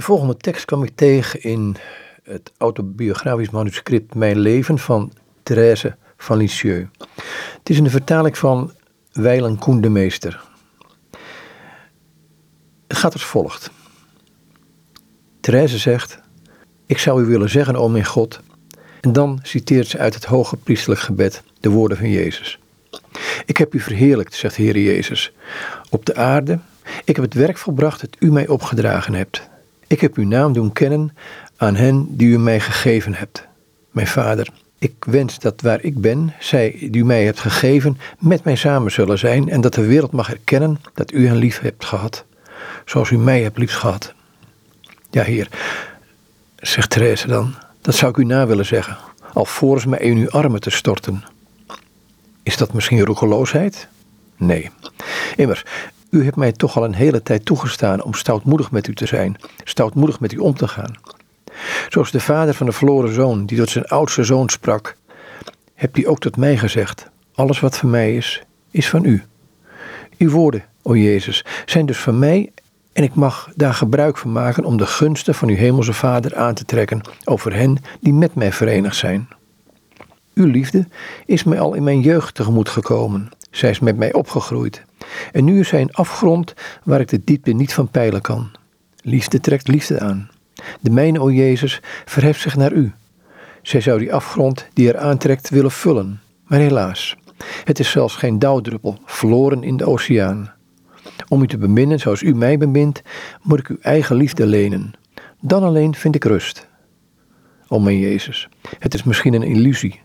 De volgende tekst kwam ik tegen in het autobiografisch manuscript Mijn leven van Thérèse van Lisieux. Het is de vertaling van Weilen Koen de Meester. Het gaat als volgt. Therese zegt, ik zou u willen zeggen, o mijn God, en dan citeert ze uit het hoge priestelijk gebed de woorden van Jezus. Ik heb u verheerlijkt, zegt Heer Jezus, op de aarde. Ik heb het werk volbracht dat u mij opgedragen hebt. Ik heb uw naam doen kennen aan hen die u mij gegeven hebt. Mijn Vader, ik wens dat waar ik ben, zij die u mij hebt gegeven, met mij samen zullen zijn en dat de wereld mag erkennen dat u hen lief hebt gehad, zoals u mij hebt lief gehad. Ja, Heer, zegt Therese dan, dat zou ik u na willen zeggen, alvorens mij in uw armen te storten. Is dat misschien roekeloosheid? Nee. Immers, u hebt mij toch al een hele tijd toegestaan om stoutmoedig met u te zijn, stoutmoedig met u om te gaan. Zoals de vader van de verloren zoon, die tot zijn oudste zoon sprak, hebt u ook tot mij gezegd: Alles wat van mij is, is van u. Uw woorden, o Jezus, zijn dus van mij en ik mag daar gebruik van maken om de gunsten van uw hemelse Vader aan te trekken over hen die met mij verenigd zijn. Uw liefde is mij al in mijn jeugd tegemoet gekomen. Zij is met mij opgegroeid. En nu is zij een afgrond waar ik de diepte niet van peilen kan. Liefde trekt liefde aan. De mijne, o Jezus, verheft zich naar u. Zij zou die afgrond die er aantrekt willen vullen. Maar helaas, het is zelfs geen dauwdruppel, verloren in de oceaan. Om u te beminnen zoals u mij bemint, moet ik uw eigen liefde lenen. Dan alleen vind ik rust. O mijn Jezus, het is misschien een illusie,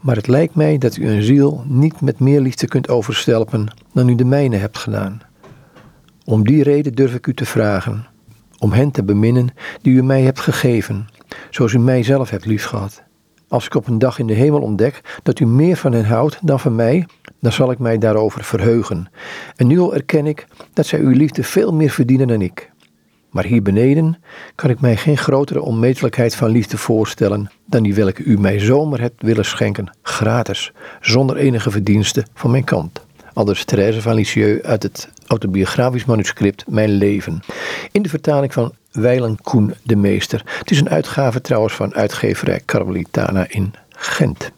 maar het lijkt mij dat u een ziel niet met meer liefde kunt overstelpen dan u de mijne hebt gedaan. Om die reden durf ik u te vragen, om hen te beminnen die u mij hebt gegeven, zoals u mij zelf hebt liefgehad. Als ik op een dag in de hemel ontdek dat u meer van hen houdt dan van mij, dan zal ik mij daarover verheugen. En nu al erken ik dat zij uw liefde veel meer verdienen dan ik. Maar hier beneden kan ik mij geen grotere onmetelijkheid van liefde voorstellen dan die welke u mij zomaar hebt willen schenken, gratis, zonder enige verdienste van mijn kant. Aldus Therese van Lisieux uit het autobiografisch manuscript Mijn Leven. In de vertaling van Weilen Koen de Meester. Het is een uitgave trouwens van uitgeverij Carmelitana in Gent.